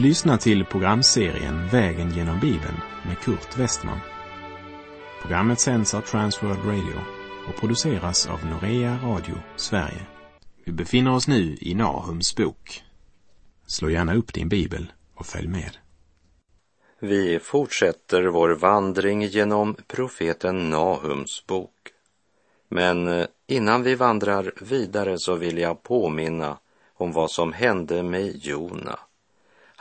Du lyssnar till programserien Vägen genom Bibeln med Kurt Westman. Programmet sänds av Transworld Radio och produceras av Norea Radio Sverige. Vi befinner oss nu i Nahums bok. Slå gärna upp din bibel och följ med. Vi fortsätter vår vandring genom profeten Nahums bok. Men eh, innan vi vandrar vidare så vill jag påminna om vad som hände med Jona.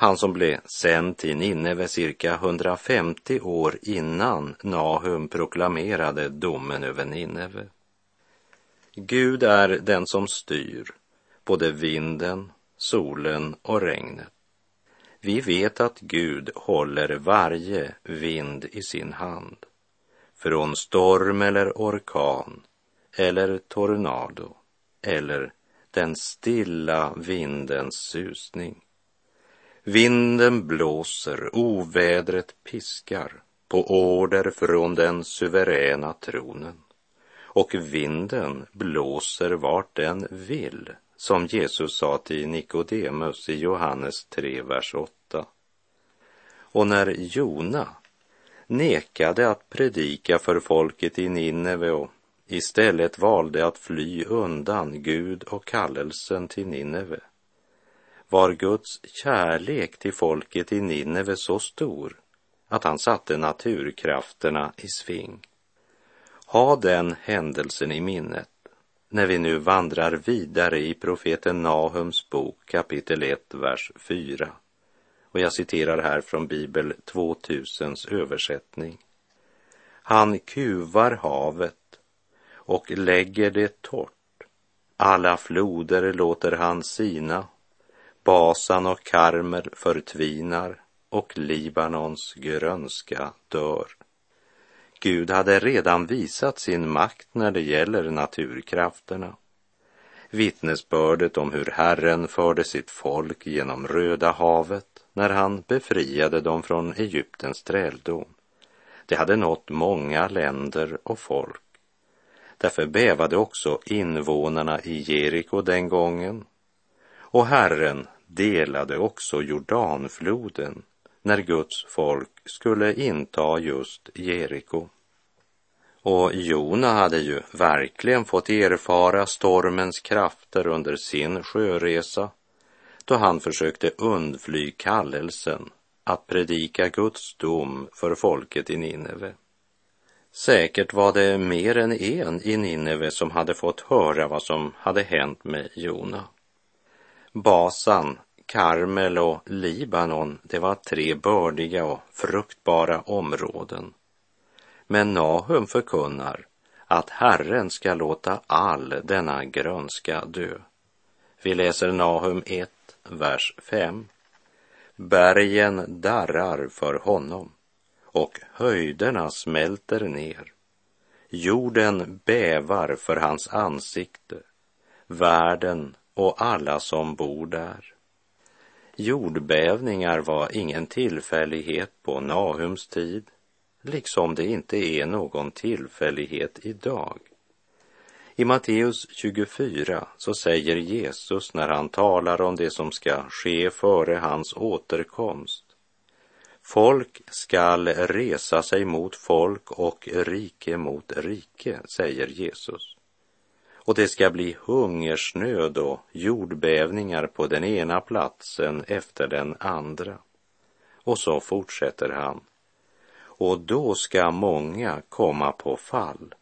Han som blev sänd till Nineve cirka 150 år innan Nahum proklamerade domen över Nineve. Gud är den som styr både vinden, solen och regnet. Vi vet att Gud håller varje vind i sin hand. Från storm eller orkan eller tornado eller den stilla vindens susning. Vinden blåser, ovädret piskar på order från den suveräna tronen. Och vinden blåser vart den vill, som Jesus sa till Nikodemus i Johannes 3, vers 8. Och när Jona nekade att predika för folket i Nineve och istället valde att fly undan Gud och kallelsen till Nineve var Guds kärlek till folket i Nineve så stor att han satte naturkrafterna i sving. Ha den händelsen i minnet när vi nu vandrar vidare i profeten Nahums bok kapitel 1, vers 4. Och jag citerar här från Bibel 2000s översättning. Han kuvar havet och lägger det torrt. Alla floder låter han sina. Basan och Karmer förtvinar och Libanons grönska dör. Gud hade redan visat sin makt när det gäller naturkrafterna. Vittnesbördet om hur Herren förde sitt folk genom Röda havet när han befriade dem från Egyptens träldom. Det hade nått många länder och folk. Därför bävade också invånarna i Jeriko den gången. Och Herren delade också Jordanfloden när Guds folk skulle inta just Jeriko. Och Jona hade ju verkligen fått erfara stormens krafter under sin sjöresa då han försökte undfly kallelsen att predika Guds dom för folket i Nineve. Säkert var det mer än en i Nineve som hade fått höra vad som hade hänt med Jona. Basan, Karmel och Libanon, det var tre bördiga och fruktbara områden. Men Nahum förkunnar att Herren ska låta all denna grönska dö. Vi läser Nahum 1, vers 5. Bergen darrar för honom och höjderna smälter ner. Jorden bävar för hans ansikte, världen och alla som bor där. Jordbävningar var ingen tillfällighet på Nahums tid, liksom det inte är någon tillfällighet idag. I Matteus 24 så säger Jesus när han talar om det som ska ske före hans återkomst Folk skall resa sig mot folk och rike mot rike, säger Jesus. Och det ska bli hungersnöd och jordbävningar på den ena platsen efter den andra. Och så fortsätter han. Och då ska många komma på fall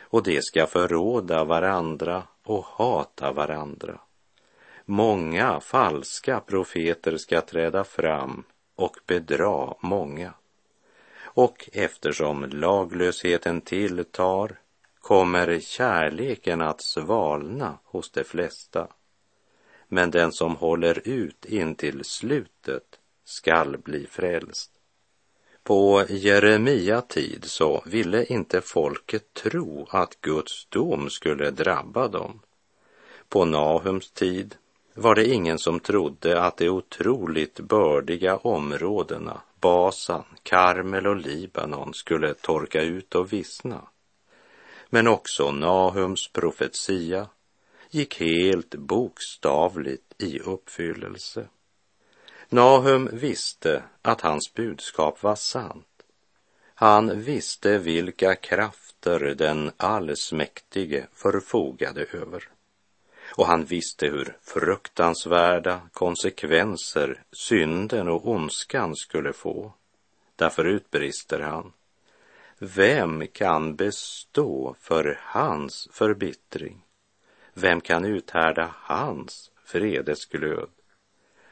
och de ska förråda varandra och hata varandra. Många falska profeter ska träda fram och bedra många. Och eftersom laglösheten tilltar kommer kärleken att svalna hos de flesta. Men den som håller ut intill slutet skall bli frälst. På Jeremia tid så ville inte folket tro att Guds dom skulle drabba dem. På Nahums tid var det ingen som trodde att de otroligt bördiga områdena Basan, Karmel och Libanon skulle torka ut och vissna. Men också Nahums profetia gick helt bokstavligt i uppfyllelse. Nahum visste att hans budskap var sant. Han visste vilka krafter den allsmäktige förfogade över. Och han visste hur fruktansvärda konsekvenser synden och ondskan skulle få. Därför utbrister han. Vem kan bestå för hans förbittring? Vem kan uthärda hans vredesglöd?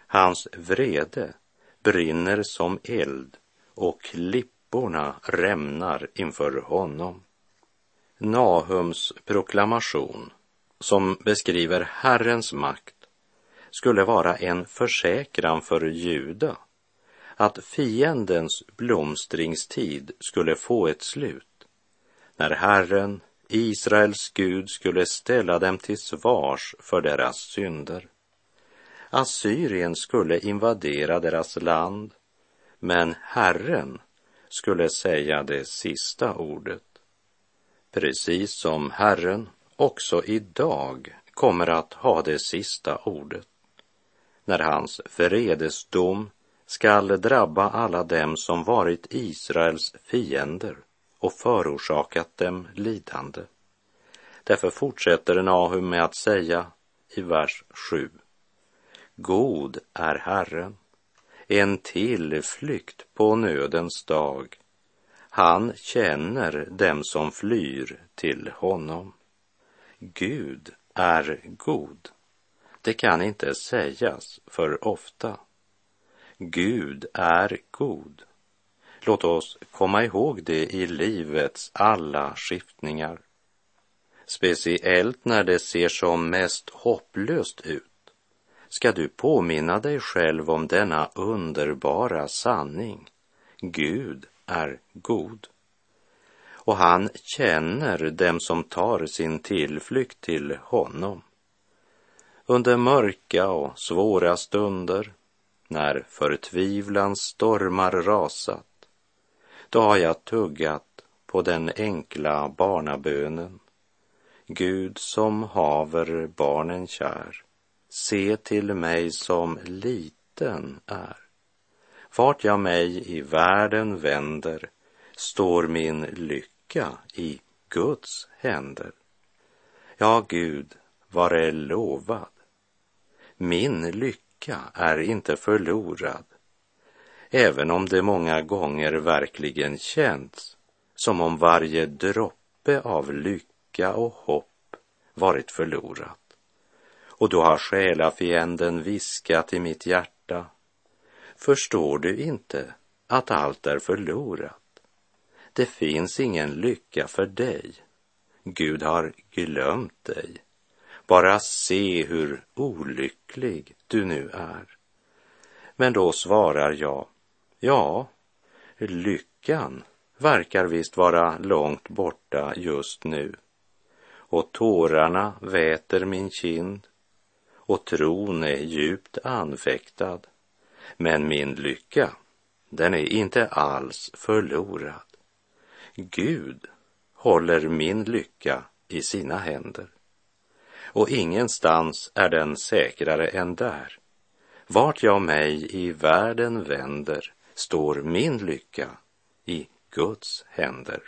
Hans vrede brinner som eld och klipporna rämnar inför honom. Nahums proklamation, som beskriver Herrens makt, skulle vara en försäkran för Juda att fiendens blomstringstid skulle få ett slut när Herren, Israels Gud, skulle ställa dem till svars för deras synder. Assyrien skulle invadera deras land, men Herren skulle säga det sista ordet. Precis som Herren också idag kommer att ha det sista ordet. När hans vredesdom skall drabba alla dem som varit Israels fiender och förorsakat dem lidande. Därför fortsätter Nahum med att säga i vers 7. God är Herren, en tillflykt på nödens dag. Han känner dem som flyr till honom. Gud är god. Det kan inte sägas för ofta. Gud är god. Låt oss komma ihåg det i livets alla skiftningar. Speciellt när det ser som mest hopplöst ut ska du påminna dig själv om denna underbara sanning. Gud är god. Och han känner dem som tar sin tillflykt till honom. Under mörka och svåra stunder, när förtvivlans stormar rasat, då har jag tuggat på den enkla barnabönen. Gud som haver barnen kär, se till mig som liten är. Vart jag mig i världen vänder står min lycka i Guds händer. Ja, Gud, vare lovad. Min lycka är inte förlorad, även om det många gånger verkligen känts som om varje droppe av lycka och hopp varit förlorat. Och då har själafienden viskat i mitt hjärta. Förstår du inte att allt är förlorat? Det finns ingen lycka för dig. Gud har glömt dig. Bara se hur olycklig du nu är. Men då svarar jag, ja, lyckan verkar visst vara långt borta just nu. Och tårarna väter min kind och tron är djupt anfäktad. Men min lycka, den är inte alls förlorad. Gud håller min lycka i sina händer. Och ingenstans är den säkrare än där. Vart jag mig i världen vänder står min lycka i Guds händer.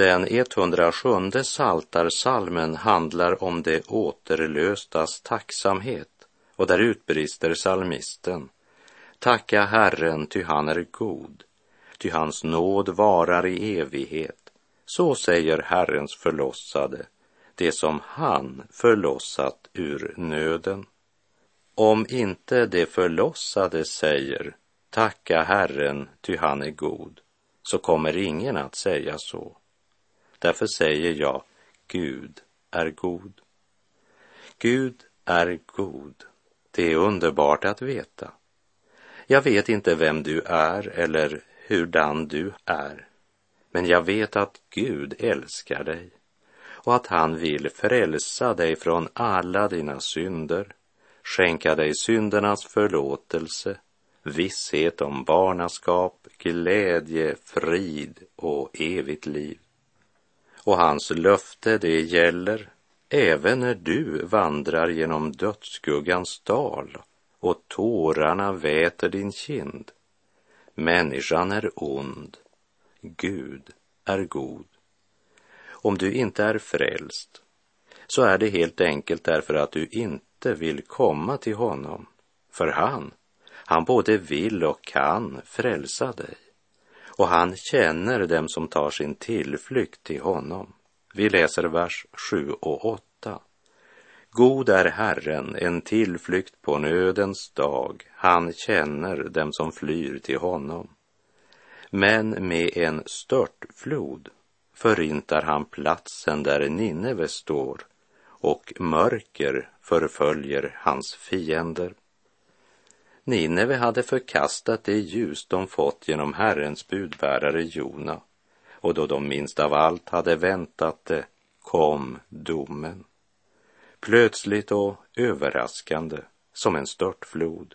Den 107 saltarsalmen handlar om det återlöstas tacksamhet och där utbrister salmisten Tacka Herren, ty han är god, ty hans nåd varar i evighet. Så säger Herrens förlossade, det som han förlossat ur nöden. Om inte det förlossade säger Tacka Herren, ty han är god, så kommer ingen att säga så. Därför säger jag, Gud är god. Gud är god. Det är underbart att veta. Jag vet inte vem du är eller hurdan du är, men jag vet att Gud älskar dig och att han vill frälsa dig från alla dina synder, skänka dig syndernas förlåtelse, visshet om barnaskap, glädje, frid och evigt liv. Och hans löfte det gäller även när du vandrar genom dödsskuggans dal och tårarna väter din kind. Människan är ond, Gud är god. Om du inte är frälst så är det helt enkelt därför att du inte vill komma till honom. För han, han både vill och kan frälsa dig. Och han känner dem som tar sin tillflykt till honom. Vi läser vers 7 och 8. God är Herren, en tillflykt på nödens dag. Han känner dem som flyr till honom. Men med en störtflod förintar han platsen där Nineve står och mörker förföljer hans fiender. Nineve hade förkastat det ljus de fått genom Herrens budbärare Jona och då de minst av allt hade väntat det kom domen. Plötsligt och överraskande som en störtflod.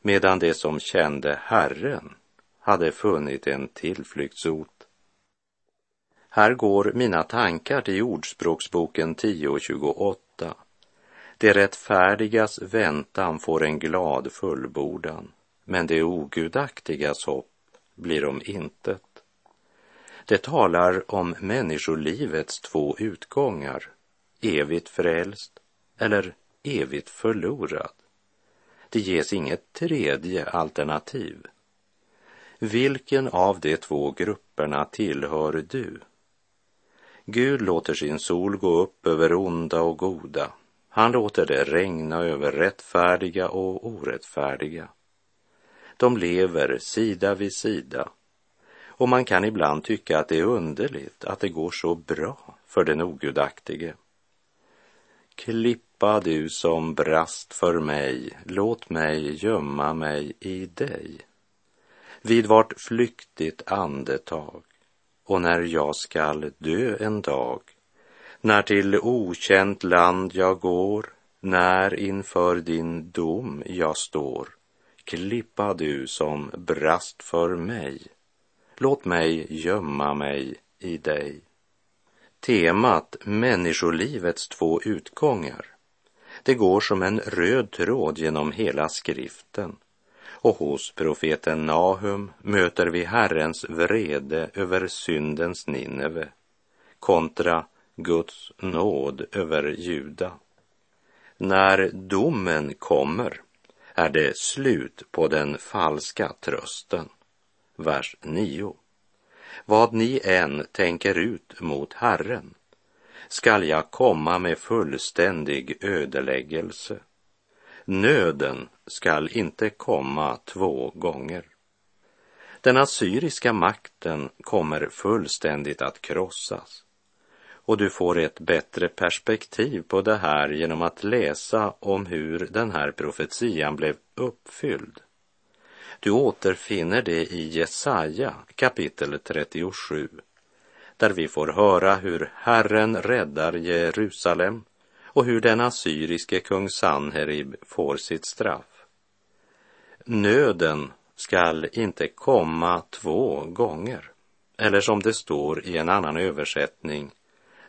Medan de som kände Herren hade funnit en tillflyktsort. Här går mina tankar till Ordspråksboken 10.28. Det rättfärdigas väntan får en glad fullbordan, men det ogudaktigas hopp blir om intet. Det talar om människolivets två utgångar, evigt frälst eller evigt förlorad. Det ges inget tredje alternativ. Vilken av de två grupperna tillhör du? Gud låter sin sol gå upp över onda och goda. Han låter det regna över rättfärdiga och orättfärdiga. De lever sida vid sida och man kan ibland tycka att det är underligt att det går så bra för den ogudaktige. Klippa du som brast för mig, låt mig gömma mig i dig. Vid vart flyktigt andetag och när jag skall dö en dag, när till okänt land jag går, när inför din dom jag står, klippa du som brast för mig, låt mig gömma mig i dig. Temat människolivets två utgångar, det går som en röd tråd genom hela skriften. Och hos profeten Nahum möter vi Herrens vrede över syndens Nineve kontra Guds nåd över Juda. När domen kommer är det slut på den falska trösten. Vers 9. Vad ni än tänker ut mot Herren skall jag komma med fullständig ödeläggelse. Nöden skall inte komma två gånger. Den assyriska makten kommer fullständigt att krossas. Och du får ett bättre perspektiv på det här genom att läsa om hur den här profetian blev uppfylld. Du återfinner det i Jesaja kapitel 37 där vi får höra hur Herren räddar Jerusalem och hur den assyriske kung Sanherib får sitt straff. Nöden skall inte komma två gånger, eller som det står i en annan översättning,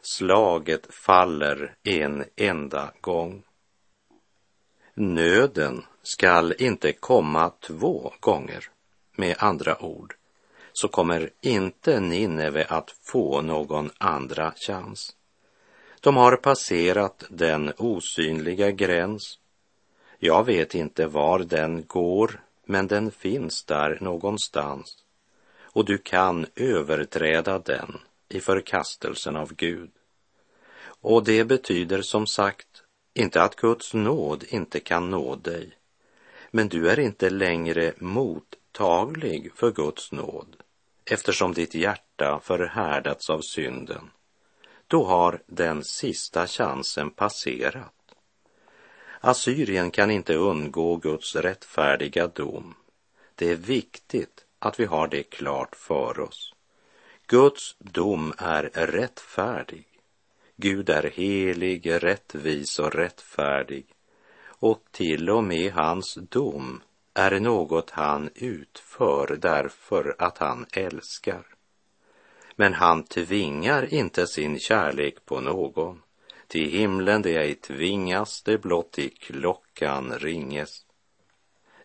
slaget faller en enda gång. Nöden skall inte komma två gånger, med andra ord, så kommer inte Nineve att få någon andra chans. De har passerat den osynliga gräns. Jag vet inte var den går, men den finns där någonstans och du kan överträda den i förkastelsen av Gud. Och det betyder som sagt inte att Guds nåd inte kan nå dig, men du är inte längre mottaglig för Guds nåd eftersom ditt hjärta förhärdats av synden. Då har den sista chansen passerat. Assyrien kan inte undgå Guds rättfärdiga dom. Det är viktigt att vi har det klart för oss. Guds dom är rättfärdig. Gud är helig, rättvis och rättfärdig och till och med hans dom är något han utför därför att han älskar. Men han tvingar inte sin kärlek på någon. Till himlen det ej tvingas, det blott i klockan ringes.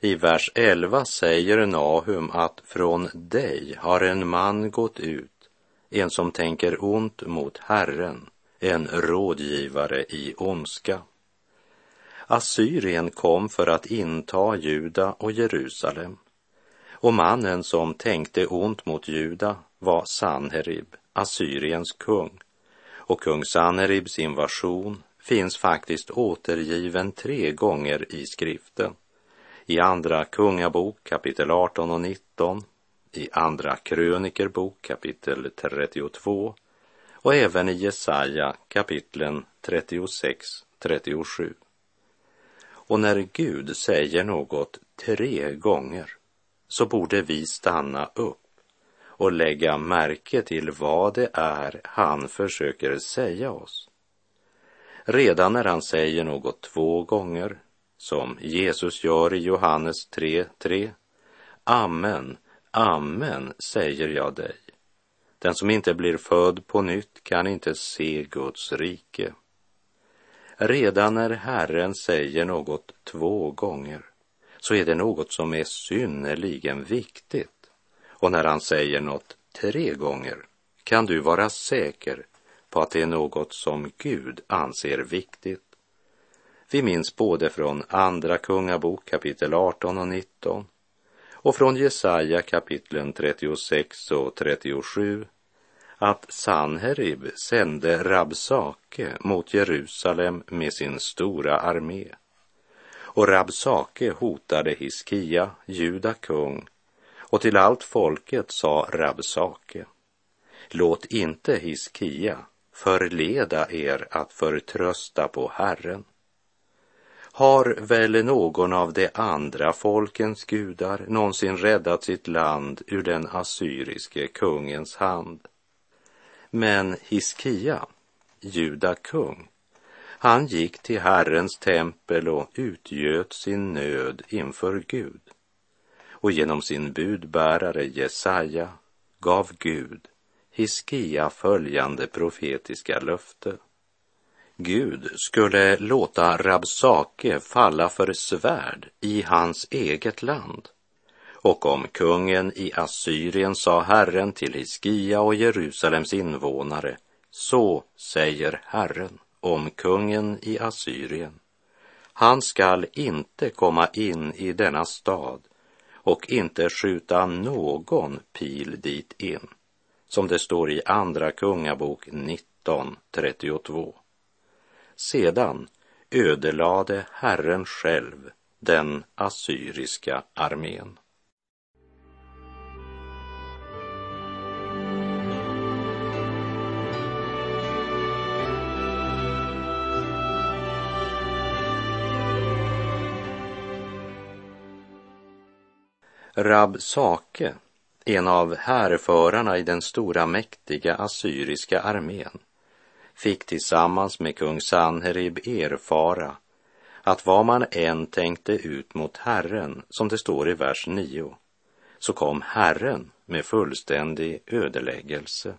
I vers 11 säger Nahum att från dig har en man gått ut, en som tänker ont mot Herren, en rådgivare i ondska. Assyrien kom för att inta Juda och Jerusalem. Och mannen som tänkte ont mot Juda var Sanherib, Assyriens kung. Och kung Sanheribs invasion finns faktiskt återgiven tre gånger i skriften. I Andra Kungabok kapitel 18 och 19, i Andra Krönikerbok kapitel 32 och även i Jesaja kapitlen 36, 37. Och när Gud säger något tre gånger så borde vi stanna upp och lägga märke till vad det är han försöker säga oss. Redan när han säger något två gånger, som Jesus gör i Johannes 3.3. Amen, amen, säger jag dig. Den som inte blir född på nytt kan inte se Guds rike. Redan när Herren säger något två gånger så är det något som är synnerligen viktigt. Och när han säger något tre gånger kan du vara säker på att det är något som Gud anser viktigt. Vi minns både från Andra Kungabok kapitel 18 och 19 och från Jesaja kapitlen 36 och 37 att Sanherib sände Rabsake mot Jerusalem med sin stora armé. Och Rabsake hotade Hiskia, Juda kung, och till allt folket sa Rabsake, låt inte Hiskia förleda er att förtrösta på Herren. Har väl någon av de andra folkens gudar någonsin räddat sitt land ur den assyriske kungens hand? Men Hiskia, Juda kung, han gick till Herrens tempel och utgöt sin nöd inför Gud. Och genom sin budbärare Jesaja gav Gud Hiskia följande profetiska löfte. Gud skulle låta Rabsake falla för svärd i hans eget land och om kungen i Assyrien sa Herren till Hiskia och Jerusalems invånare, så säger Herren om kungen i Assyrien. Han skall inte komma in i denna stad och inte skjuta någon pil dit in, som det står i Andra Kungabok 19.32. Sedan ödelade Herren själv den assyriska armén. Rabsake, en av härförarna i den stora mäktiga assyriska armén, fick tillsammans med kung Sanherib erfara att vad man än tänkte ut mot Herren, som det står i vers 9, så kom Herren med fullständig ödeläggelse.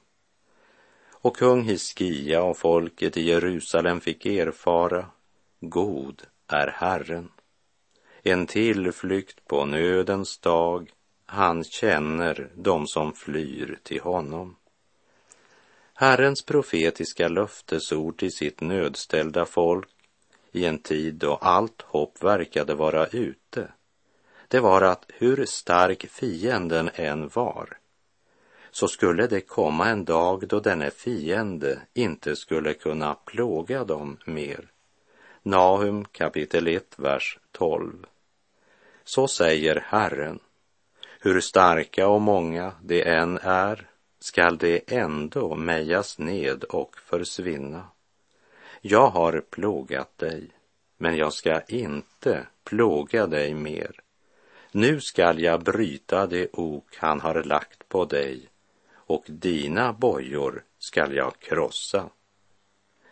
Och kung Hiskia och folket i Jerusalem fick erfara, god är Herren en tillflykt på nödens dag han känner dem som flyr till honom. Herrens profetiska löftesord till sitt nödställda folk i en tid då allt hopp verkade vara ute, det var att hur stark fienden än var, så skulle det komma en dag då denne fiende inte skulle kunna plåga dem mer. Nahum kapitel 1, vers 12. Så säger Herren, hur starka och många de än är skall de ändå mejas ned och försvinna. Jag har plågat dig, men jag ska inte plåga dig mer. Nu skall jag bryta det ok han har lagt på dig och dina bojor skall jag krossa.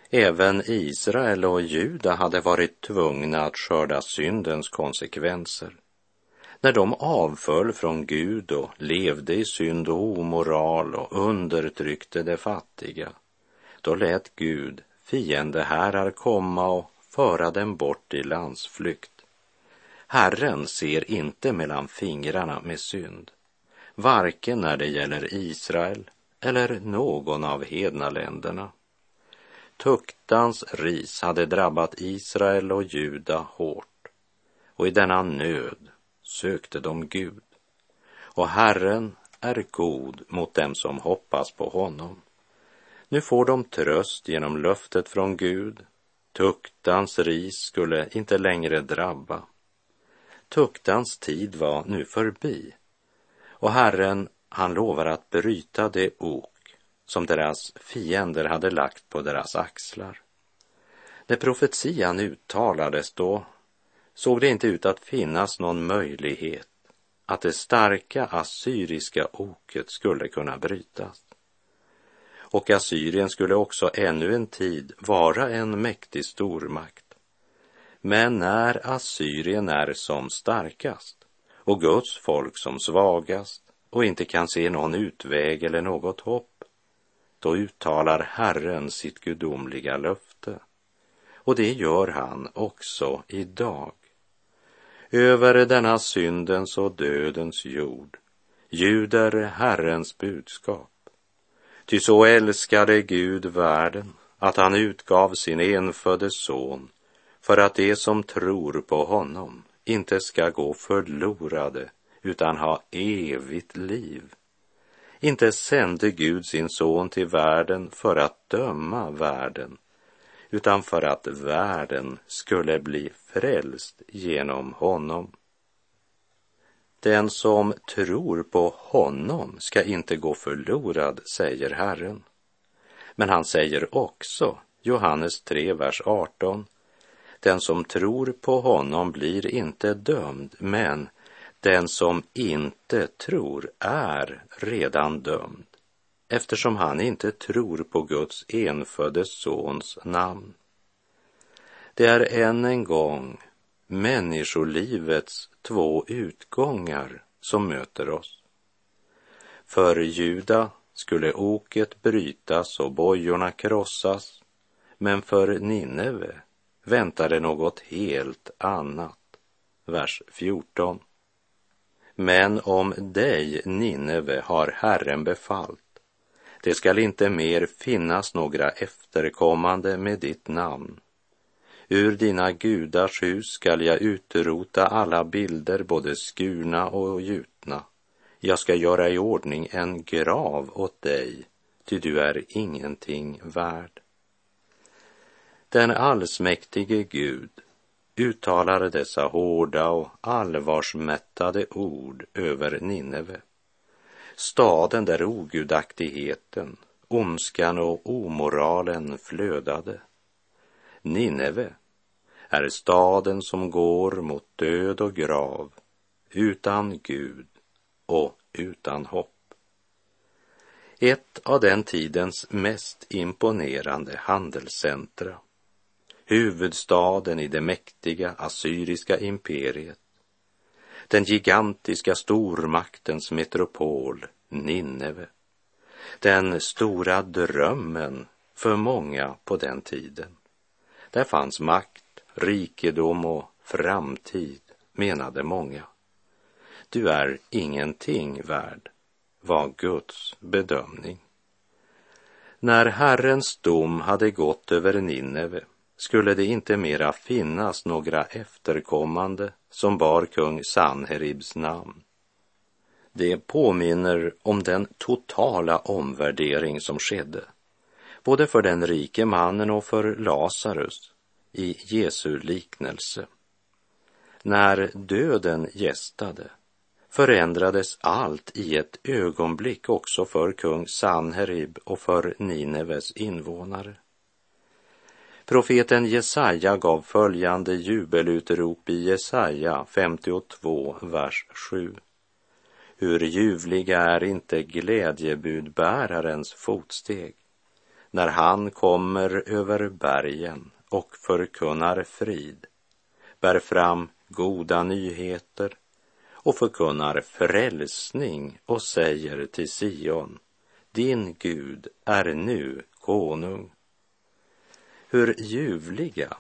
Även Israel och Juda hade varit tvungna att skörda syndens konsekvenser. När de avföll från Gud och levde i synd och omoral och undertryckte de fattiga, då lät Gud fiendeherrar komma och föra dem bort i landsflykt. Herren ser inte mellan fingrarna med synd, varken när det gäller Israel eller någon av hedna länderna. Tuktans ris hade drabbat Israel och Juda hårt och i denna nöd sökte de Gud. Och Herren är god mot dem som hoppas på honom. Nu får de tröst genom löftet från Gud. Tuktans ris skulle inte längre drabba. Tuktans tid var nu förbi och Herren, han lovar att bryta det ok som deras fiender hade lagt på deras axlar. När profetian uttalades då såg det inte ut att finnas någon möjlighet att det starka assyriska oket skulle kunna brytas. Och Assyrien skulle också ännu en tid vara en mäktig stormakt. Men när Assyrien är som starkast och Guds folk som svagast och inte kan se någon utväg eller något hopp, då uttalar Herren sitt gudomliga löfte. Och det gör han också idag. Över denna syndens och dödens jord ljuder Herrens budskap. Ty så älskade Gud världen att han utgav sin enfödde son för att de som tror på honom inte ska gå förlorade utan ha evigt liv. Inte sände Gud sin son till världen för att döma världen utan för att världen skulle bli frälst genom honom. Den som tror på honom ska inte gå förlorad, säger Herren. Men han säger också, Johannes 3, vers 18, den som tror på honom blir inte dömd, men den som inte tror är redan dömd eftersom han inte tror på Guds enfödde sons namn. Det är än en gång människolivets två utgångar som möter oss. För Juda skulle oket brytas och bojorna krossas, men för Nineve väntade något helt annat. Vers 14. Men om dig, Nineve, har Herren befallt det skall inte mer finnas några efterkommande med ditt namn. Ur dina gudars hus skall jag utrota alla bilder, både skurna och gjutna. Jag ska göra i ordning en grav åt dig, ty du är ingenting värd. Den allsmäktige Gud uttalar dessa hårda och allvarsmättade ord över Nineve staden där ogudaktigheten, ondskan och omoralen flödade. Nineve är staden som går mot död och grav, utan Gud och utan hopp. Ett av den tidens mest imponerande handelscentra, huvudstaden i det mäktiga assyriska imperiet, den gigantiska stormaktens metropol Nineve. Den stora drömmen för många på den tiden. Där fanns makt, rikedom och framtid, menade många. Du är ingenting värd, var Guds bedömning. När Herrens dom hade gått över Nineve skulle det inte mera finnas några efterkommande som bar kung Sanheribs namn. Det påminner om den totala omvärdering som skedde, både för den rike mannen och för Lazarus i Jesu liknelse. När döden gästade förändrades allt i ett ögonblick också för kung Sanherib och för Nineves invånare. Profeten Jesaja gav följande jubelutrop i Jesaja 52, vers 7. Hur ljuvliga är inte glädjebudbärarens fotsteg när han kommer över bergen och förkunnar frid, bär fram goda nyheter och förkunnar frälsning och säger till Sion, din Gud är nu konung. Hur ljuvliga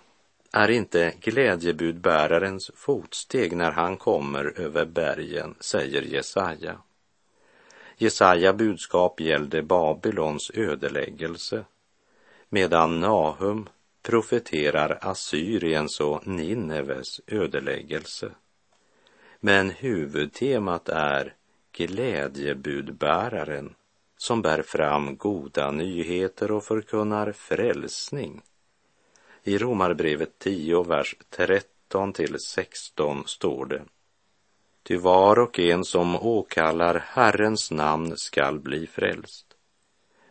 är inte glädjebudbärarens fotsteg när han kommer över bergen, säger Jesaja. Jesaja budskap gällde Babylons ödeläggelse, medan Nahum profeterar Assyriens och Nineves ödeläggelse. Men huvudtemat är glädjebudbäraren som bär fram goda nyheter och förkunnar frälsning. I Romarbrevet 10, vers 13 till 16 står det. Ty var och en som åkallar Herrens namn skall bli frälst.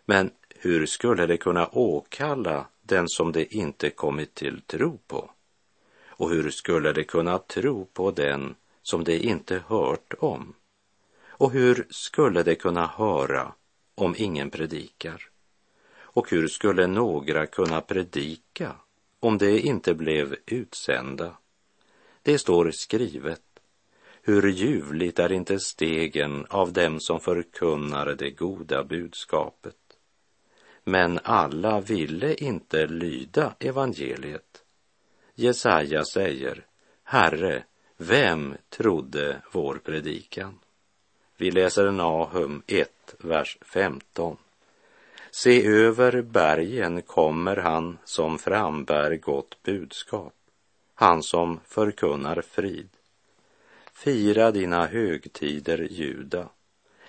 Men hur skulle det kunna åkalla den som det inte kommit till tro på? Och hur skulle det kunna tro på den som de inte hört om? Och hur skulle de kunna höra om ingen predikar? Och hur skulle några kunna predika om de inte blev utsända? Det står skrivet, hur ljuvligt är inte stegen av dem som förkunnar det goda budskapet. Men alla ville inte lyda evangeliet. Jesaja säger, Herre, vem trodde vår predikan? Vi läser Nahum 1, vers 15. Se över bergen kommer han som frambär gott budskap, han som förkunnar frid. Fira dina högtider, Juda,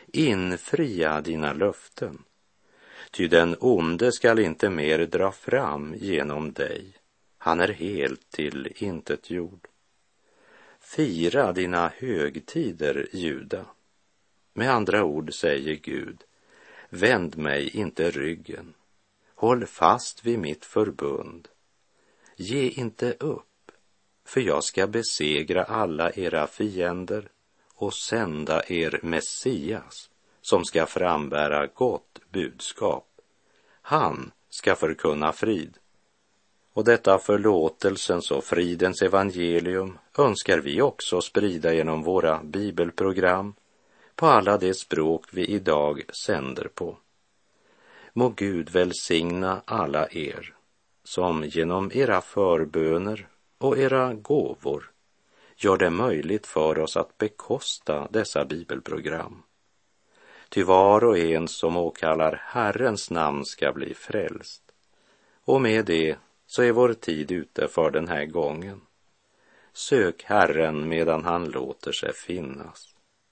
infria dina löften, ty den onde skall inte mer dra fram genom dig, han är helt till intet jord. Fira dina högtider, Juda. Med andra ord säger Gud, vänd mig inte ryggen. Håll fast vid mitt förbund. Ge inte upp, för jag ska besegra alla era fiender och sända er Messias som ska frambära gott budskap. Han ska förkunna frid och detta förlåtelsens och fridens evangelium önskar vi också sprida genom våra bibelprogram på alla de språk vi idag sänder på. Må Gud välsigna alla er som genom era förböner och era gåvor gör det möjligt för oss att bekosta dessa bibelprogram. Ty var och en som åkallar Herrens namn ska bli frälst. Och med det så är vår tid ute för den här gången. Sök Herren medan han låter sig finnas.